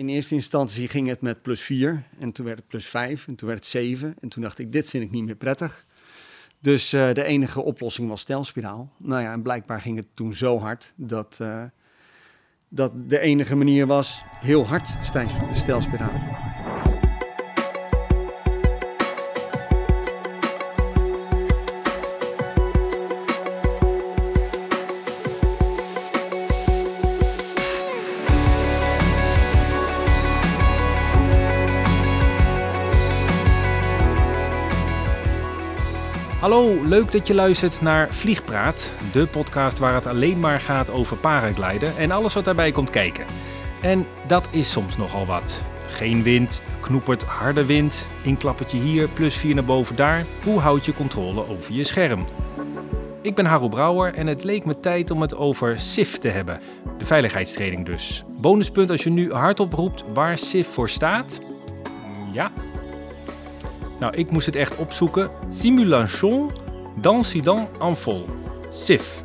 in eerste instantie ging het met plus 4 en toen werd het plus 5 en toen werd het 7 en toen dacht ik, dit vind ik niet meer prettig. Dus uh, de enige oplossing was stelspiraal. Nou ja, en blijkbaar ging het toen zo hard dat, uh, dat de enige manier was heel hard stelspiraal. Hallo, leuk dat je luistert naar Vliegpraat, de podcast waar het alleen maar gaat over paragliden en alles wat daarbij komt kijken. En dat is soms nogal wat. Geen wind, knoepert harde wind, inklappertje hier, plus 4 naar boven daar. Hoe houd je controle over je scherm? Ik ben Harro Brouwer en het leek me tijd om het over SIF te hebben. De veiligheidstraining dus. Bonuspunt als je nu hardop roept waar SIF voor staat. Ja, nou, ik moest het echt opzoeken. Simulation d'incident en vol. SIF.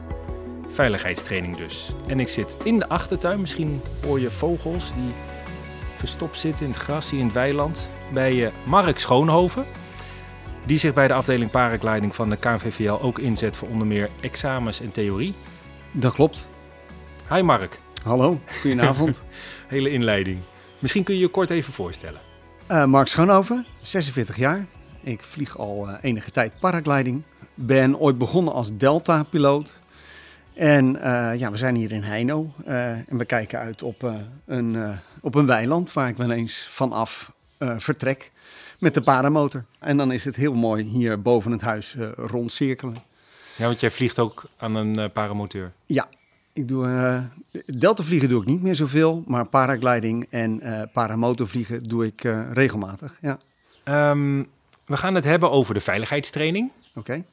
Veiligheidstraining dus. En ik zit in de achtertuin. Misschien hoor je vogels die verstopt zitten in het gras hier in het weiland. Bij uh, Mark Schoonhoven. Die zich bij de afdeling paragliding van de KNVVL ook inzet voor onder meer examens en theorie. Dat klopt. Hi Mark. Hallo, goedenavond. Hele inleiding. Misschien kun je je kort even voorstellen. Uh, Mark Schoonhoven, 46 jaar. Ik vlieg al uh, enige tijd paragliding. Ben ooit begonnen als Delta-piloot. En uh, ja, we zijn hier in Heino en we kijken uit op, een, op een weiland waar ik wel eens vanaf vertrek met de paramotor. En dan is het heel mooi hier boven het huis rondcirkelen. Ja, want jij vliegt ook aan een paramotor. Ja, ik doe, uh, delta vliegen doe ik niet meer zoveel, maar paragliding en uh, paramotorvliegen doe ik uh, regelmatig. Ja. Um, we gaan het hebben over de veiligheidstraining. Oké.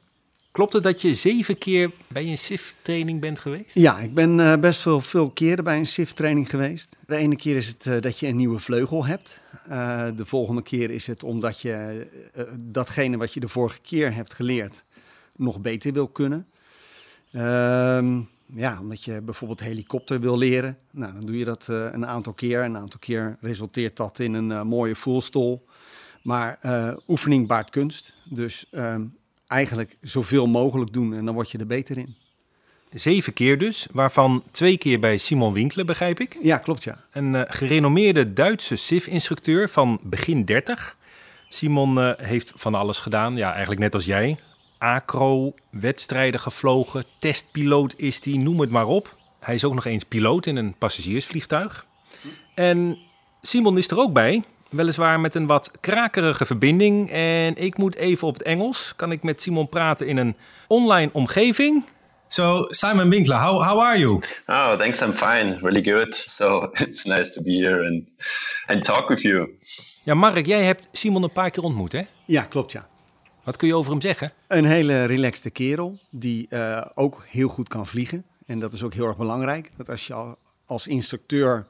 Klopt het dat je zeven keer bij een SIF-training bent geweest? Ja, ik ben best veel, veel keren bij een SIF-training geweest. De ene keer is het dat je een nieuwe vleugel hebt. de volgende keer is het omdat je datgene wat je de vorige keer hebt geleerd nog beter wil kunnen. Ehm ja, omdat je bijvoorbeeld helikopter wil leren. Nou, dan doe je dat uh, een aantal keer. Een aantal keer resulteert dat in een uh, mooie voelstol. Maar uh, oefening baart kunst. Dus ehm, eigenlijk zoveel mogelijk doen en dan word je er beter in. Zeven keer dus, waarvan twee keer bij Simon Winkler, begrijp ik. Ja, klopt ja. Een gerenommeerde Duitse SIF-instructeur van begin 30. Simon heeft van alles gedaan, ja, eigenlijk net als jij acro, wedstrijden gevlogen, testpiloot is hij, noem het maar op. Hij is ook nog eens piloot in een passagiersvliegtuig. En Simon is er ook bij, weliswaar met een wat krakerige verbinding. En ik moet even op het Engels. Kan ik met Simon praten in een online omgeving? So, Simon Winkler, how, how are you? Oh, thanks, I'm fine. Really good. So, it's nice to be here and, and talk with you. Ja, Mark, jij hebt Simon een paar keer ontmoet, hè? Ja, klopt, ja. Wat kun je over hem zeggen? Een hele relaxte kerel die uh, ook heel goed kan vliegen. En dat is ook heel erg belangrijk. Dat als je als instructeur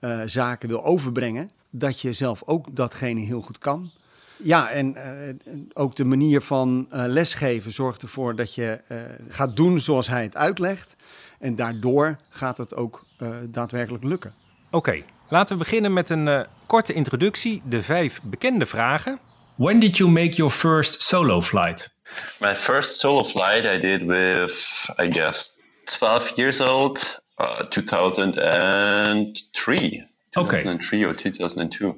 uh, zaken wil overbrengen, dat je zelf ook datgene heel goed kan. Ja, en uh, ook de manier van lesgeven zorgt ervoor dat je gaat doen zoals hij het uitlegt. En daardoor gaat het ook daadwerkelijk lukken. Oké, okay, laten we beginnen met een korte introductie. De vijf bekende vragen. When did you make your first solo flight? My first solo flight I did with, I guess, 12 years old, uh, 2003. Okay. 2003 or 2002.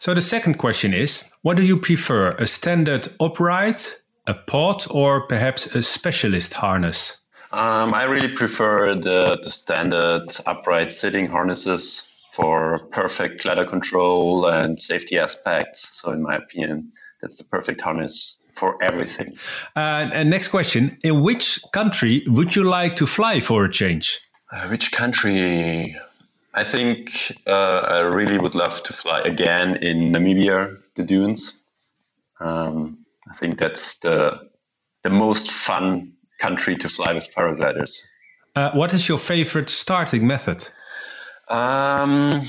So the second question is what do you prefer, a standard upright, a pod, or perhaps a specialist harness? Um, I really prefer the, the standard upright sitting harnesses for perfect ladder control and safety aspects. So, in my opinion, that's the perfect harness for everything. Uh, and next question In which country would you like to fly for a change? Uh, which country? I think uh, I really would love to fly again in Namibia, the dunes. Um, I think that's the the most fun country to fly with paragliders. Uh, what is your favorite starting method? Um,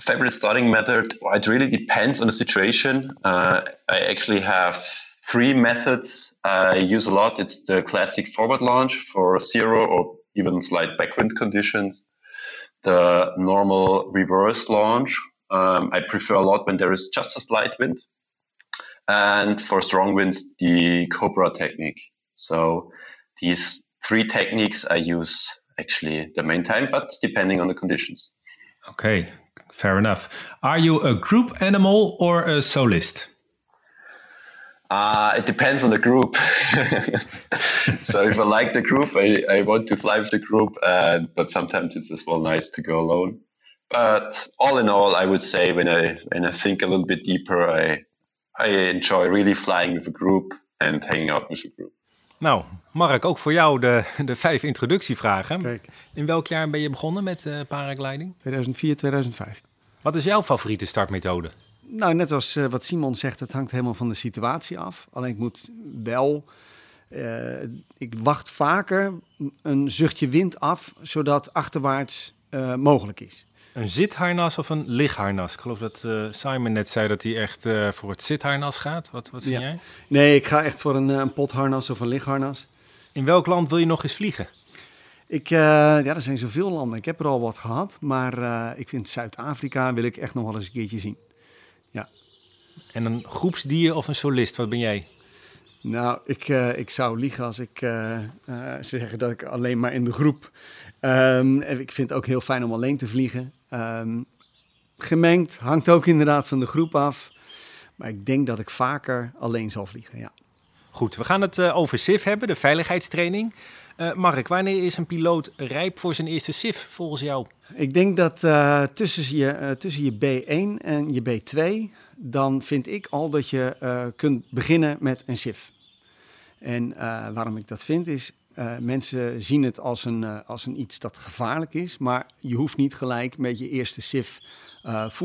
favorite starting method? Well, it really depends on the situation. Uh, I actually have three methods I use a lot. It's the classic forward launch for zero or even slight backwind conditions, the normal reverse launch um, I prefer a lot when there is just a slight wind. And for strong winds, the Cobra technique. So these three techniques I use actually the main time, but depending on the conditions. Okay, fair enough. Are you a group animal or a solist? Uh, it depends on the group. so if I like the group, I, I want to fly with the group, uh, but sometimes it's as well nice to go alone. But all in all, I would say when I when I think a little bit deeper, I I enjoy really flying with a group and hanging out with a group. Nou, Mark, ook voor jou de, de vijf introductievragen. Kijk. In welk jaar ben je begonnen met uh, paragliding? 2004, 2005. Wat is jouw favoriete startmethode? Nou, net als uh, wat Simon zegt, het hangt helemaal van de situatie af. Alleen ik moet wel, uh, ik wacht vaker een zuchtje wind af, zodat achterwaarts mogelijk is. Een zitharnas of een ligharnas? Ik geloof dat Simon net zei dat hij echt voor het zitharnas gaat. Wat, wat vind Ja. jij? Nee, ik ga echt voor een, een potharnas of een ligharnas. In welk land wil je nog eens vliegen? Ik, uh, ja, er zijn zoveel landen. Ik heb er al wat gehad, maar uh, ik vind Zuid-Afrika wil ik echt nog wel eens een keertje zien. Ja. En een groepsdier of een solist, wat ben jij? Nou, ik, uh, ik zou liegen als ik ze zeggen dat ik alleen maar in de groep. Um, ik vind het ook heel fijn om alleen te vliegen. Um, gemengd hangt ook inderdaad van de groep af. Maar ik denk dat ik vaker alleen zal vliegen, ja. Goed, we gaan het over SIF hebben, de veiligheidstraining. Uh, Mark, wanneer is een piloot rijp voor zijn eerste SIF volgens jou? Ik denk dat uh, tussen, je, tussen je B1 en je B2, dan vind ik al dat je kunt beginnen met een SIF. En waarom ik dat vind is, mensen zien het als een, als een iets dat gevaarlijk is, maar je hoeft niet gelijk met je eerste SIF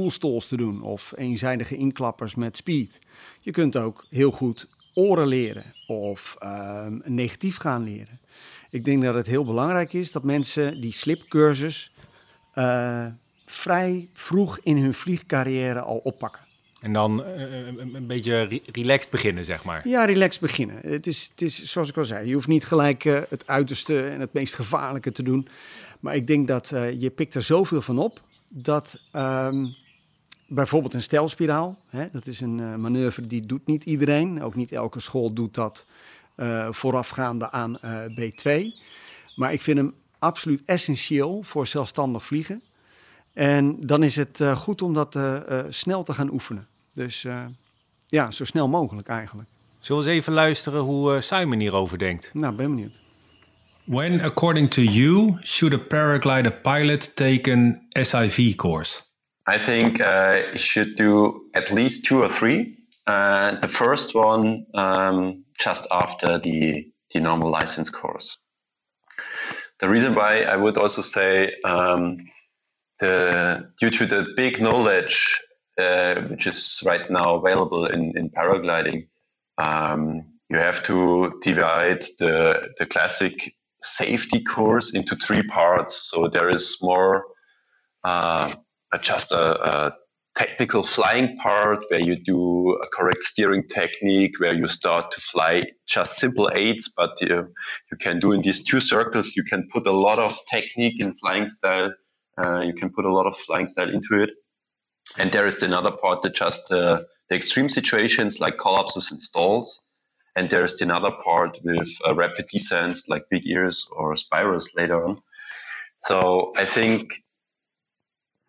stalls te doen of eenzijdige inklappers met speed. Je kunt ook heel goed oren leren of ehm, negatief gaan leren. Ik denk dat het heel belangrijk is dat mensen die slipcursus uh, vrij vroeg in hun vliegcarrière al oppakken. En dan uh, een beetje re relaxed beginnen, zeg maar. Ja, relaxed beginnen. Het is, het is zoals ik al zei, je hoeft niet gelijk uh, het uiterste en het meest gevaarlijke te doen. Maar ik denk dat je pikt er zoveel van op dat um, bijvoorbeeld een stelspiraal, hè, dat is een manoeuvre die doet niet iedereen. Ook niet elke school doet dat voorafgaande aan uh, B2. Maar ik vind hem absoluut essentieel voor zelfstandig vliegen. En dan is het uh, goed om dat snel te gaan oefenen. Dus ja, zo snel mogelijk eigenlijk. Zullen we eens even luisteren hoe Simon hierover denkt? Nou, ben benieuwd. When, according to you, should a paraglider pilot take an SIV course? I think uh, you should do at least two or three. Uh, the first one um, just after the, the normal license course. The reason why I would also say um, the due to the big knowledge uh, which is right now available in, in paragliding, um, you have to divide the, the classic safety course into three parts. So there is more uh, just a, a technical flying part where you do a correct steering technique, where you start to fly just simple eights, but you, you can do in these two circles, you can put a lot of technique in flying style. Uh, you can put a lot of flying style into it. And there is another part that just uh, the extreme situations like collapses and stalls. And there's another part with uh, rapid descents like big ears or spirals later on. So I think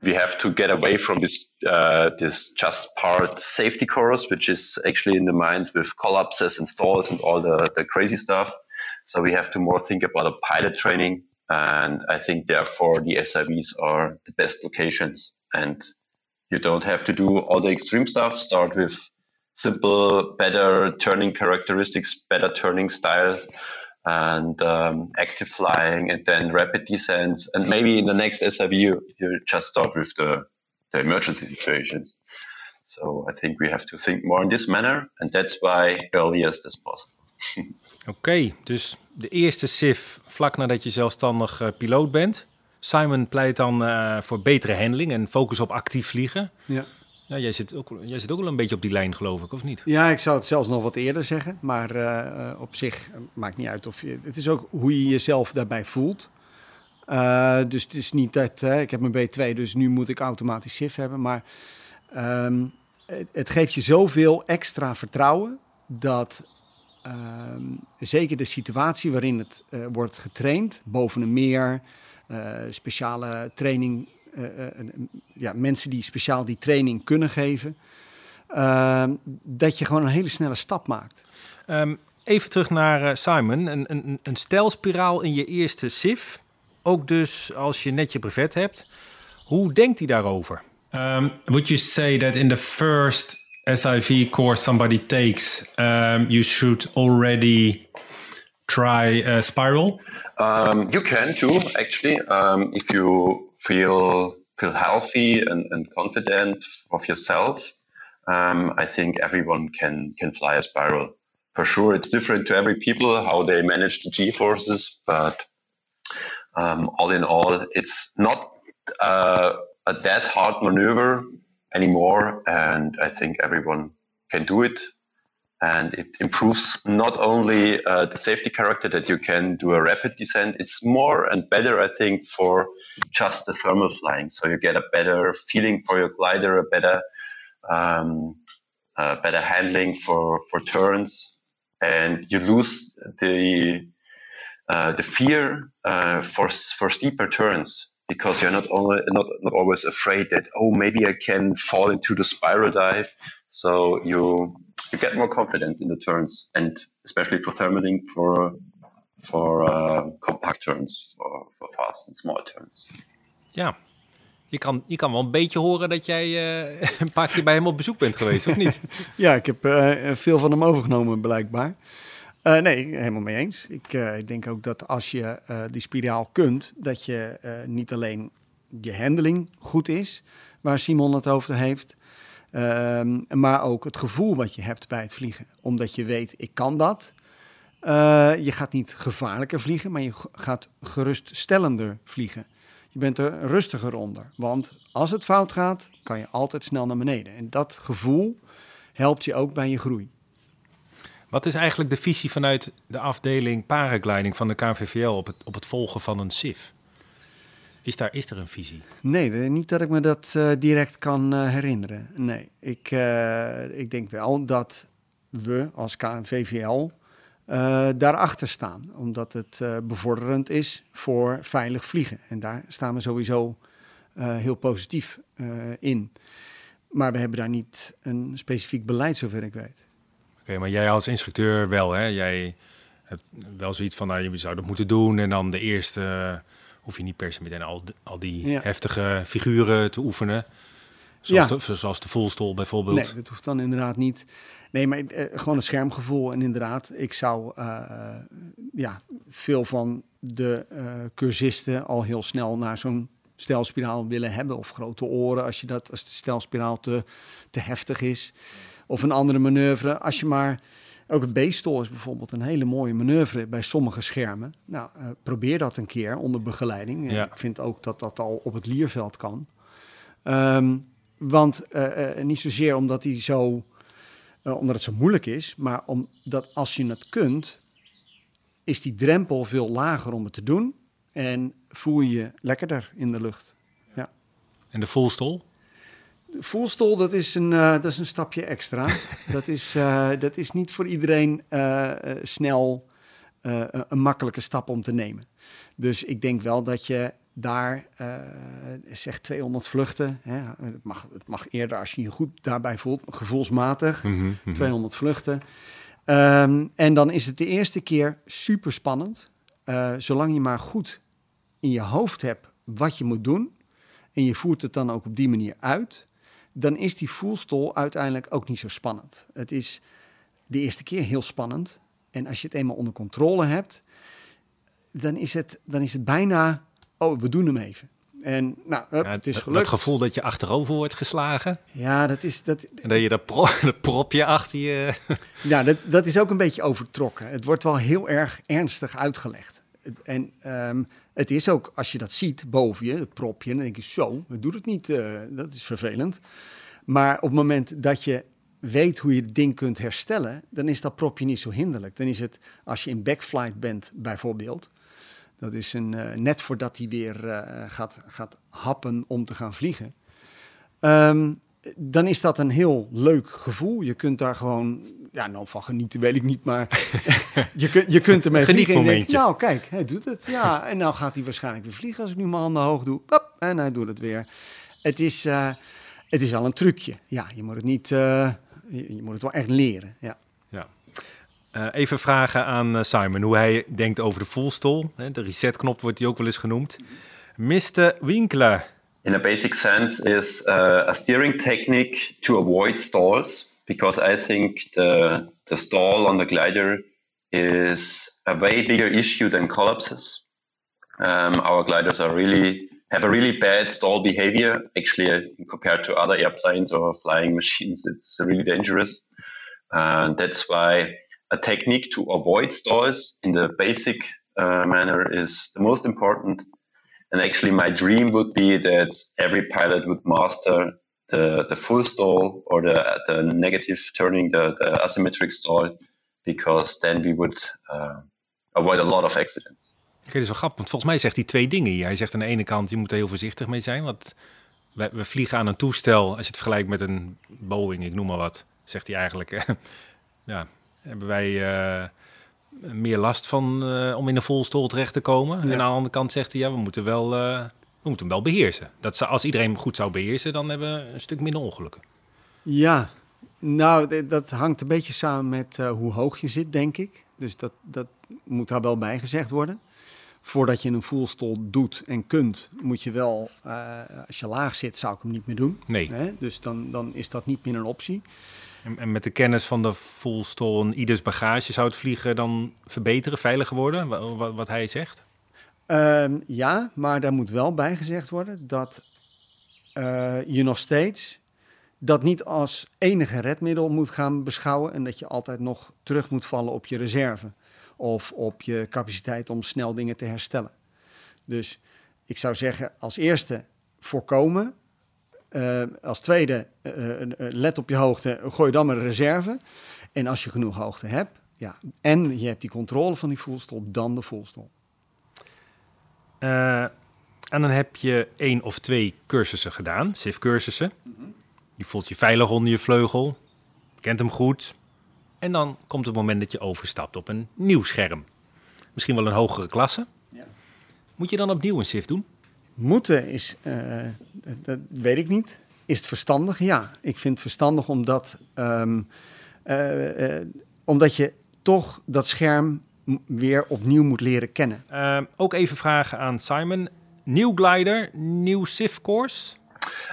we have to get away from this uh, this just part safety course, which is actually in the mind with collapses and stalls and all the, the crazy stuff. So we have to more think about a pilot training, and I think therefore the SIVs are the best locations. And you don't have to do all the extreme stuff. Start with simple, better turning characteristics, better turning styles, and um, active flying and then rapid descents. And maybe in the next SIV, you, you just start with the, the emergency situations. So I think we have to think more in this manner. And that's why earliest as possible. Oké, okay, dus de eerste SIF vlak nadat je zelfstandig uh, piloot bent. Simon pleit dan uh, voor betere handling en focus op actief vliegen. Ja. Ja, jij, zit ook, jij zit ook wel een beetje op die lijn, geloof ik, of niet? Ja, ik zou het zelfs nog wat eerder zeggen. Maar uh, op zich maakt niet uit of je. Het is ook hoe je jezelf daarbij voelt. Dus het is niet dat ik heb mijn B2, dus nu moet ik automatisch SIF hebben. Maar um, het, het, geeft je zoveel extra vertrouwen dat zeker de situatie waarin het uh, wordt getraind, boven een meer, speciale training, ja, mensen die speciaal die training kunnen geven, ehm, dat je gewoon een hele snelle stap maakt. Um, even terug naar Simon. Een, een, een stijlspiraal in je eerste SIF ook dus als je net je brevet hebt. Hoe denkt hij daarover? Um, would you say that in the first SIV course somebody takes, um, you should already try a spiral? Um, you can too, actually, um, if you feel feel healthy and, and confident of yourself. Um, I think everyone can can fly a spiral. For sure, it's different to every people how they manage the G forces, but um, all in all, it's not uh, a that hard maneuver anymore, and I think everyone can do it. And it improves not only uh, the safety character that you can do a rapid descent, it's more and better, I think, for just the thermal flying. So you get a better feeling for your glider, a better, um, uh, better handling for, for turns, and you lose the uh, the fear uh, for for steeper turns because you're not only not, not always afraid that oh maybe I can fall into the spiral dive. So you you get more confident in the turns and especially for thermaling for for uh, compact turns for, for fast and small turns. Ja, je kan, je kan wel een beetje horen dat jij uh, een paar keer bij hem op bezoek bent geweest, of niet? ja, ik heb uh, veel van hem overgenomen, blijkbaar. Uh, nee, helemaal mee eens. Ik, uh, ik, denk ook dat als je uh, die spiraal kunt, dat je niet alleen je handling goed is, waar Simon het over heeft, ehm, maar ook het gevoel wat je hebt bij het vliegen. Omdat je weet, ik kan dat. je gaat niet gevaarlijker vliegen, maar je gaat geruststellender vliegen. Je bent er rustiger onder. Want als het fout gaat, kan je altijd snel naar beneden. En dat gevoel helpt je ook bij je groei. Wat is eigenlijk de visie vanuit de afdeling paragliding van de KVVL op het, op het volgen van een SIF? Is, daar, is er een visie? Nee, niet dat ik me dat uh, direct kan uh, herinneren. Nee, ik, uh, ik denk wel dat we als KVVL daarachter staan. Omdat het bevorderend is voor veilig vliegen. En daar staan we sowieso heel positief in. Maar we hebben daar niet een specifiek beleid, zover ik weet maar jij als instructeur wel, hè? Jij hebt wel zoiets van, nou, je zou dat moeten doen. En dan de eerste, uh, hoef je niet per se meteen al, al die heftige figuren te oefenen. Zoals, ja. de, zoals de voelstol bijvoorbeeld. Nee, dat hoeft dan inderdaad niet. Nee, maar uh, gewoon een schermgevoel. En inderdaad, ik zou uh, ja, veel van de cursisten al heel snel naar zo'n stelspiraal willen hebben. Of grote oren, als, je dat, als de stelspiraal te, te heftig is. Of een andere manoeuvre. Als je maar. Ook het B-stol is bijvoorbeeld een hele mooie manoeuvre bij sommige schermen. Nou, uh, probeer dat een keer onder begeleiding. Ja. Ik vind ook dat dat al op het lierveld kan. Um, want uh, uh, niet zozeer omdat, die zo, omdat het zo moeilijk is, maar omdat als je het kunt, is die drempel veel lager om het te doen. En voel je je lekkerder in de lucht. Ja. En de voelstol? Voelstol, dat is een, uh, dat is een stapje extra. dat, is, uh, dat is niet voor iedereen uh, snel een makkelijke stap om te nemen. Dus ik denk wel dat je daar, zeg 200 vluchten, hè, het, mag, het mag eerder als je je goed daarbij voelt, gevoelsmatig, mm -hmm, 200 vluchten. Um, en dan is het de eerste keer super spannend. zolang je maar goed in je hoofd hebt wat je moet doen en je voert het dan ook op die manier uit, dan is die voelstol uiteindelijk ook niet zo spannend. Het is de eerste keer heel spannend. En als je het eenmaal onder controle hebt, dan is het, dan is het bijna, oh, we doen hem even. En nou, hup, ja, het is gelukt. Het gevoel dat je achterover wordt geslagen. Ja, dat is... Dat, en dat je dat, pro, dat propje achter je... Ja, dat, dat is ook een beetje overtrokken. Het wordt wel heel erg ernstig uitgelegd. En um, het is ook, als je dat ziet boven je, het propje, dan denk je zo, het doet het niet, uh, dat is vervelend. Maar op het moment dat je weet hoe je het ding kunt herstellen, dan is dat propje niet zo hinderlijk. Dan is het, als je in backflight bent bijvoorbeeld, Dat is een, uh, net voordat hij weer uh, gaat, gaat happen om te gaan vliegen. Um, dan is dat een heel leuk gevoel. Je kunt daar gewoon, ja, nou van genieten weet ik niet, maar je, kunt, je kunt ermee vliegen. En denk, nou, kijk, hij doet het. Ja, en nou gaat hij waarschijnlijk weer vliegen als ik nu mijn handen hoog doe. Hop, en hij doet het weer. Het is, uh, het is wel een trucje. Ja, je moet het niet, uh, je, je, moet het wel echt leren. Ja. ja. Uh, even vragen aan Simon hoe hij denkt over de voelstol. De resetknop wordt die ook wel eens genoemd. Mr. Winkler. in a basic sense is uh, a steering technique to avoid stalls because I think the the stall on the glider is a way bigger issue than collapses. Um, our gliders are really have a really bad stall behavior. Actually, uh, compared to other airplanes or flying machines, it's really dangerous. And that's why a technique to avoid stalls in the basic uh, manner is the most important And actually, my dream would be that every pilot would master the, the full stall or the, the negative turning, the, the asymmetric stall, because then we would uh, avoid a lot of accidents. Oké, dat is wel grappig, want volgens mij zegt hij twee dingen hier. Hij zegt aan de ene kant, je moet er heel voorzichtig mee zijn, want we, we vliegen aan een toestel, als je het vergelijkt met een Boeing, ik noem maar wat, zegt hij eigenlijk. ja, hebben wij... Uh, meer last van uh, om in een volstol terecht te komen. Ja. En aan de andere kant zegt hij, ja, we moeten wel, uh, we moeten hem wel beheersen. Dat ze, als iedereen goed zou beheersen, dan hebben we een stuk minder ongelukken. Ja, nou, dat hangt een beetje samen met uh, hoe hoog je zit, denk ik. Dus dat, dat moet daar wel bij gezegd worden. Voordat je een voelstol doet en kunt, moet je wel, als je laag zit, zou ik hem niet meer doen. Nee. Hè? Dus dan, dan is dat niet meer een optie. En, en, met de kennis van de Fullstol en ieders bagage zou het vliegen dan verbeteren, veiliger worden, wat, wat hij zegt? Um, ja, maar daar moet wel bij gezegd worden dat uh, je nog steeds dat niet als enige redmiddel moet gaan beschouwen en dat je altijd nog terug moet vallen op je reserve of op je capaciteit om snel dingen te herstellen. Dus ik zou zeggen, als eerste voorkomen uh, als tweede, uh, let op je hoogte, gooi dan maar een reserve. En als je genoeg hoogte hebt, ja, en je hebt die controle van die voelstol, dan de voelstol. en dan heb je één of twee cursussen gedaan, SIF-cursussen. Je voelt je veilig onder je vleugel, kent hem goed. En dan komt het moment dat je overstapt op een nieuw scherm. Misschien wel een hogere klasse. Ja. Moet je dan opnieuw een SIF doen? Moeten is, uh, dat weet ik niet. Is het verstandig? Ja, ik vind het verstandig omdat, um, uh, uh, omdat je toch dat scherm weer opnieuw moet leren kennen. Ehm, ook even vragen aan Simon. Nieuw glider, nieuw SIF course?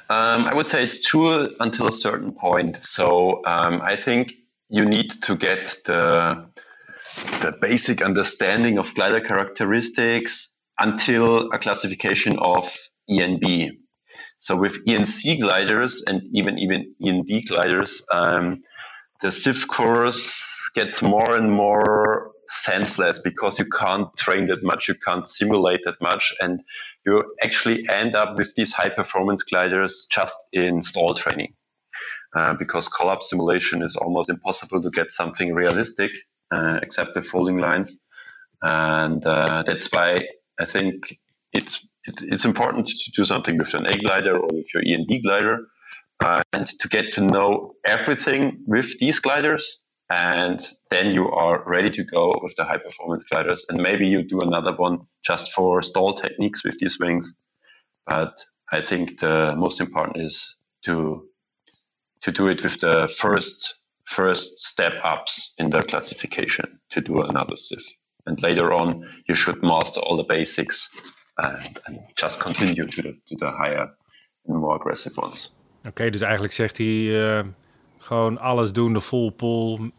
Um, I would say it's true until a certain point. So um, I think you need to get the the basic understanding of glider characteristics until a classification of ENB. So with ENC gliders and even even END gliders, um, the SIF course gets more and more senseless because you can't train that much, you can't simulate that much, and you actually end up with these high performance gliders just in stall training. Uh, because collapse simulation is almost impossible to get something realistic, uh, except the folding lines. And uh, that's why I think it's it, it's important to do something with an A glider or with your E and B glider, uh, and to get to know everything with these gliders. And then you are ready to go with the high performance gliders. And maybe you do another one just for stall techniques with these wings. But I think the most important is to to do it with the first first step ups in the classification to do another SIF. And later on, you should master all the basics and, and just continue to the, to the higher and more aggressive ones. Okay, dus eigenlijk zegt hij uh, gewoon alles doen, de full pull,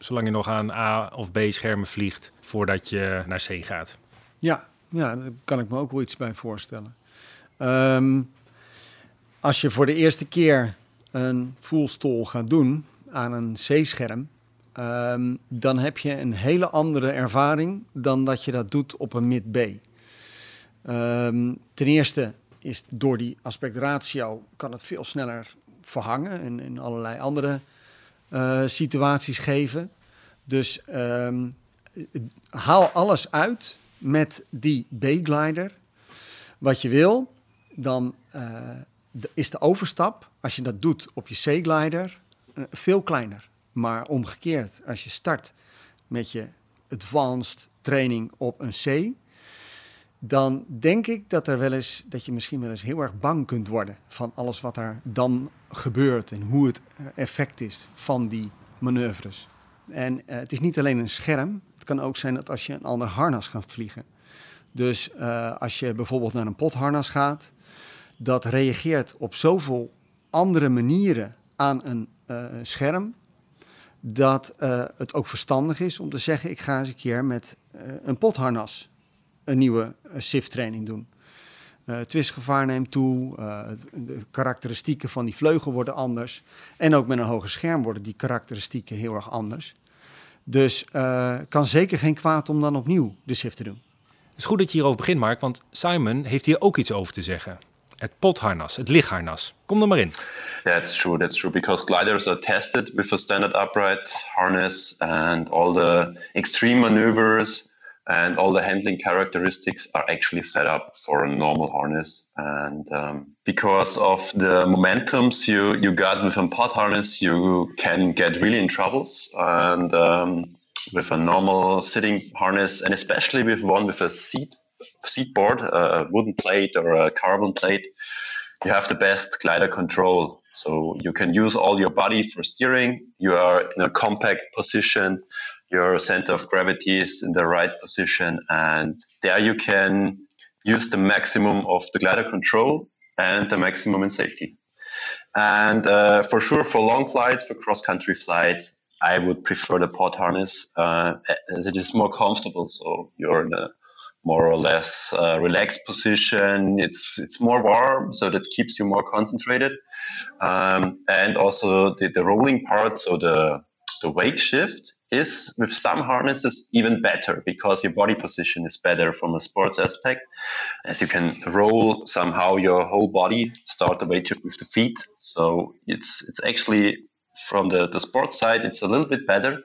zolang je nog aan A of B schermen vliegt, voordat je naar C gaat. Ja, ja daar kan ik me ook wel iets bij voorstellen. Um, als je voor de eerste keer een full stall gaat doen aan een C-scherm, um, dan heb je een hele andere ervaring dan dat je dat doet op een mid-B. Um, ten eerste is door die aspect ratio kan het veel sneller verhangen en in allerlei andere uh, situaties geven. Dus um, haal alles uit met die B-glider wat je wil, dan uh, is de overstap, als je dat doet op je C-glider, uh, veel kleiner. Maar omgekeerd, als je start met je advanced training op een C, dan denk ik dat er wel eens dat je misschien wel eens heel erg bang kunt worden van alles wat er dan gebeurt en hoe het effect is van die manoeuvres. En uh, het is niet alleen een scherm, het kan ook zijn dat als je een ander harnas gaat vliegen. Dus uh, als je bijvoorbeeld naar een potharnas gaat, dat reageert op zoveel andere manieren aan een uh, scherm, dat het ook verstandig is om te zeggen: ik ga eens een keer met een potharnas een nieuwe SIF-training doen. Uh, het twistgevaar neemt toe, uh, de karakteristieken van die vleugel worden anders. En ook met een hoger scherm worden die karakteristieken heel erg anders. Dus uh, kan zeker geen kwaad om dan opnieuw de SIF te doen. Het is goed dat je hierover begint, Mark, want Simon heeft hier ook iets over te zeggen. Het potharnas, het lichtharnas. Kom er maar in. It's true. That's true because gliders are tested with a standard upright harness and all the extreme maneuvers and all the handling characteristics are actually set up for a normal harness. And um, because of the momentums you, you got with a pod harness, you can get really in troubles. And um, with a normal sitting harness, and especially with one with a seat seat board, a wooden plate or a carbon plate, you have the best glider control. So you can use all your body for steering. You are in a compact position your center of gravity is in the right position, and there you can use the maximum of the glider control and the maximum in safety. And uh, for sure, for long flights, for cross country flights, I would prefer the pod harness uh, as it is more comfortable. So you're in a more or less uh, relaxed position. It's it's more warm, so that keeps you more concentrated. Um, and also the, the rolling part, so the the weight shift is with some harnesses even better because your body position is better from a sports aspect. As you can roll somehow your whole body start the weight shift with the feet. So it's it's actually from the, the sports side it's a little bit better.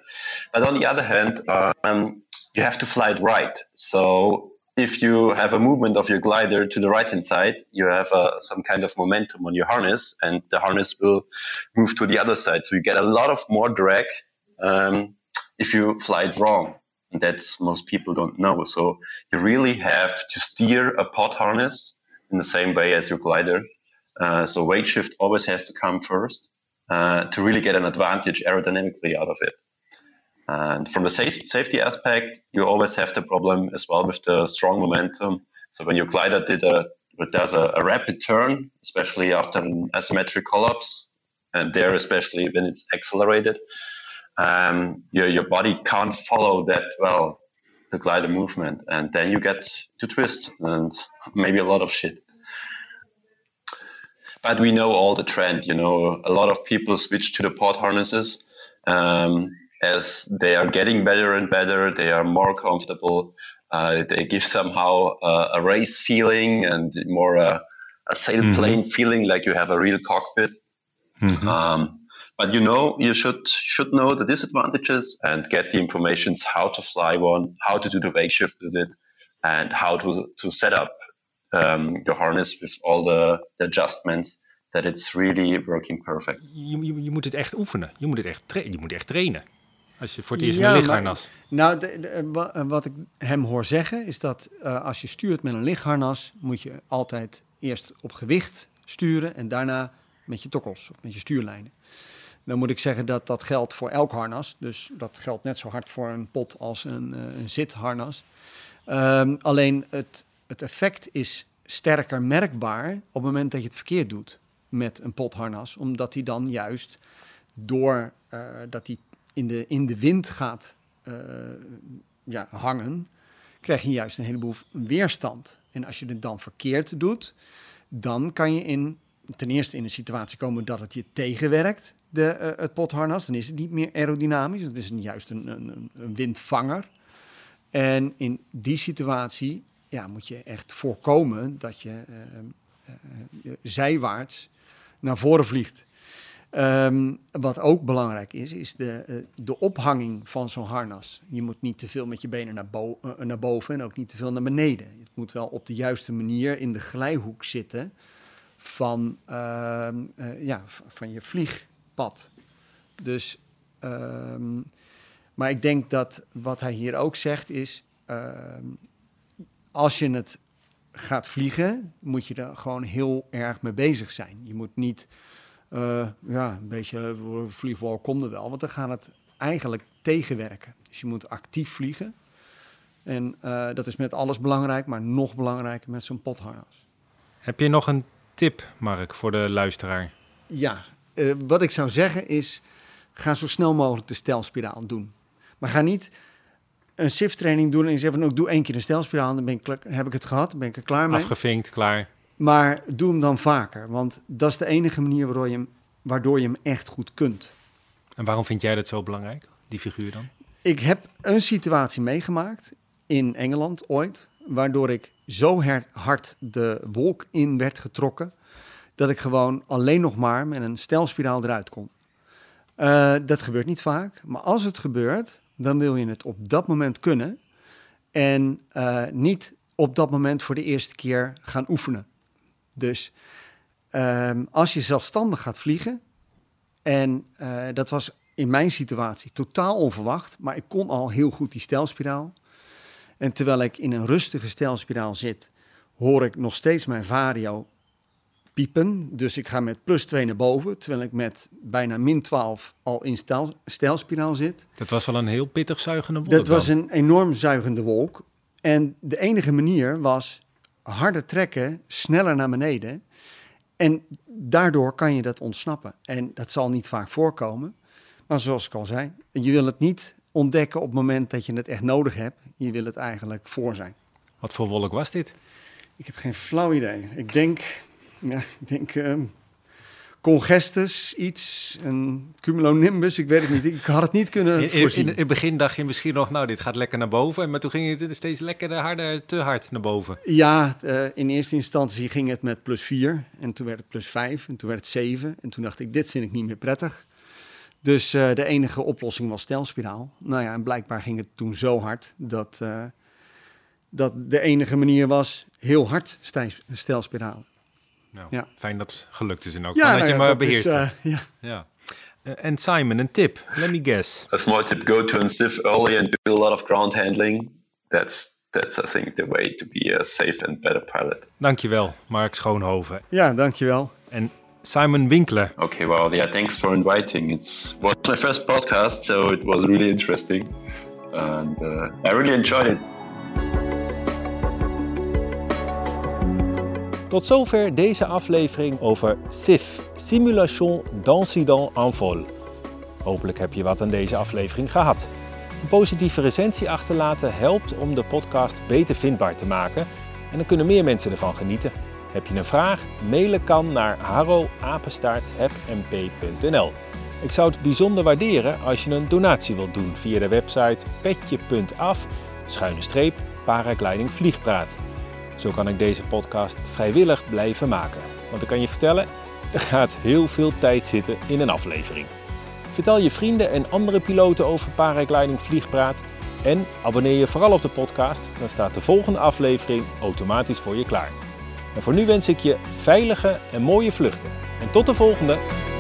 But on the other hand um, you have to fly it right. So if you have a movement of your glider to the right hand side, you have uh, some kind of momentum on your harness, and the harness will move to the other side. So you get a lot of more drag um, if you fly it wrong. And that's most people don't know. So you really have to steer a pod harness in the same way as your glider. Uh, so weight shift always has to come first uh, to really get an advantage aerodynamically out of it. And from the safe, safety aspect, you always have the problem as well with the strong momentum. So when your glider did a does a, a rapid turn, especially after an asymmetric collapse, and there especially when it's accelerated, um, your, your body can't follow that well the glider movement and then you get to twist and maybe a lot of shit but we know all the trend you know a lot of people switch to the pod harnesses um, as they are getting better and better they are more comfortable uh, they give somehow uh, a race feeling and more a, a sailplane mm-hmm. feeling like you have a real cockpit mm-hmm. um, but you know, you should should know the disadvantages and get the information how to fly one, how to do the wake shift with it, and how to to set up um, your harness with all the, the adjustments. That it's really working perfect. Je, je, je moet het echt oefenen. Je moet het echt, tra je moet echt trainen. Als je voor het eerst ja, een lichtharnas. Nou, de, de, wat ik hem hoor zeggen is dat uh, als je stuurt met een lichtharnas, moet je altijd eerst op gewicht sturen en daarna met je tokkels of met je stuurlijnen. Dan moet ik zeggen dat dat geldt voor elk harnas. Dus dat geldt net zo hard voor een pot als een, uh, een zitharnas. Um, alleen het, het effect is sterker merkbaar op het moment dat je het verkeerd doet met een potharnas. Omdat hij dan juist door uh, dat hij in de, in de wind gaat uh, ja, hangen, krijg je juist een heleboel weerstand. En als je het dan verkeerd doet, dan kan je in, ten eerste in een situatie komen dat het je tegenwerkt de, uh, het potharnas. Dan is het niet meer aerodynamisch. Het is juist een, een, een, windvanger. En in die situatie ja, moet je echt voorkomen dat je uh, uh, zijwaarts naar voren vliegt. Ehm, wat ook belangrijk is, is de, eh, de ophanging van zo'n harnas. Je moet niet te veel met je benen naar, eh, naar boven en ook niet te veel naar beneden. Het moet wel op de juiste manier in de glijhoek zitten van, ehm, eh, ja, van je vliegpad. Dus, ehm, maar ik denk dat wat hij hier ook zegt is, ehm, als je het gaat vliegen, moet je er gewoon heel erg mee bezig zijn. Je moet niet, eh, ja, een beetje vliegwal komt er wel, want dan gaat het eigenlijk tegenwerken. Dus je moet actief vliegen. En eh, dat is met alles belangrijk, maar nog belangrijker met zo'n potharnas. Heb je nog een tip, Mark, voor de luisteraar? Ja, eh, wat ik zou zeggen is, ga zo snel mogelijk de stelspiraal doen. Maar ga niet een SIF-training doen en zegt van, oh, ik doe één keer een stelspiraal, dan ben ik, heb ik het gehad, dan ben ik er klaar mee. Afgevinkt, klaar. Maar doe hem dan vaker, want dat is de enige manier waardoor je hem, waardoor je hem echt goed kunt. En waarom vind jij dat zo belangrijk, die figuur dan? Ik heb een situatie meegemaakt in Engeland ooit, waardoor ik zo hard de wolk in werd getrokken, dat ik gewoon alleen nog maar met een stelspiraal eruit kon. Eh, dat gebeurt niet vaak, maar als het gebeurt, dan wil je het op dat moment kunnen en eh, niet op dat moment voor de eerste keer gaan oefenen. Dus ehm, als je zelfstandig gaat vliegen, en eh, dat was in mijn situatie totaal onverwacht, maar ik kon al heel goed die stelspiraal. En terwijl ik in een rustige stelspiraal zit, hoor ik nog steeds mijn vario piepen. Dus ik ga met plus 2 naar boven, terwijl ik met bijna min 12 al in stel, stelspiraal zit. Dat was wel een heel pittig zuigende wolk Dat was een enorm zuigende wolk. En de enige manier was harder trekken, sneller naar beneden. En daardoor kan je dat ontsnappen. En dat zal niet vaak voorkomen. Maar zoals ik al zei, je wil het niet ontdekken op het moment dat je het echt nodig hebt. Je wil het eigenlijk voor zijn. Wat voor wolk was dit? Ik heb geen flauw idee. Ik denk, ja, ik denk ehm, congestus, iets, een cumulonimbus, ik weet het niet. Ik had het niet kunnen In, voorzien. in het begin dacht je misschien nog, nou, dit gaat lekker naar boven. Maar toen ging het steeds lekker harder, te hard naar boven. Ja, eh, in eerste instantie ging het met plus 4 en toen werd het plus 5 en toen werd het 7 en toen dacht ik, dit vind ik niet meer prettig. Dus eh, de enige oplossing was stelspiraal. Nou ja, en blijkbaar ging het toen zo hard dat, eh, dat de enige manier was heel hard stelspiraal. Nou, Ja. Fijn dat het gelukt is en ook. Ja, dat nou je ja, maar dat is, beheerst. eh, ja. ja. Eh, En Simon, een tip. Let me guess. A small tip: go to a SIF early and do a lot of ground handling. That's that's I think the way to be a safe and better pilot. Dankjewel, Mark Schoonhoven. ja, dankjewel. En Simon Winkler. Okay, well, yeah, thanks for inviting. It's was my first podcast, so it was really interesting, and uh, I really enjoyed it. Tot zover deze aflevering over SIF, Simulation d'Incident en Vol. Hopelijk heb je wat aan deze aflevering gehad. Een positieve recensie achterlaten helpt om de podcast beter vindbaar te maken en dan kunnen meer mensen ervan genieten. Heb je een vraag? Mailen kan naar harroapenstaarthebmp.nl. Ik zou het bijzonder waarderen als je een donatie wilt doen via de website petje.af schuine streep paragliding vliegpraat. Zo kan ik deze podcast vrijwillig blijven maken. Want ik kan je vertellen, er gaat heel veel tijd zitten in een aflevering. Vertel je vrienden en andere piloten over paragliding vliegpraat. En abonneer je vooral op de podcast, dan staat de volgende aflevering automatisch voor je klaar. En voor nu wens ik je veilige en mooie vluchten. En tot de volgende!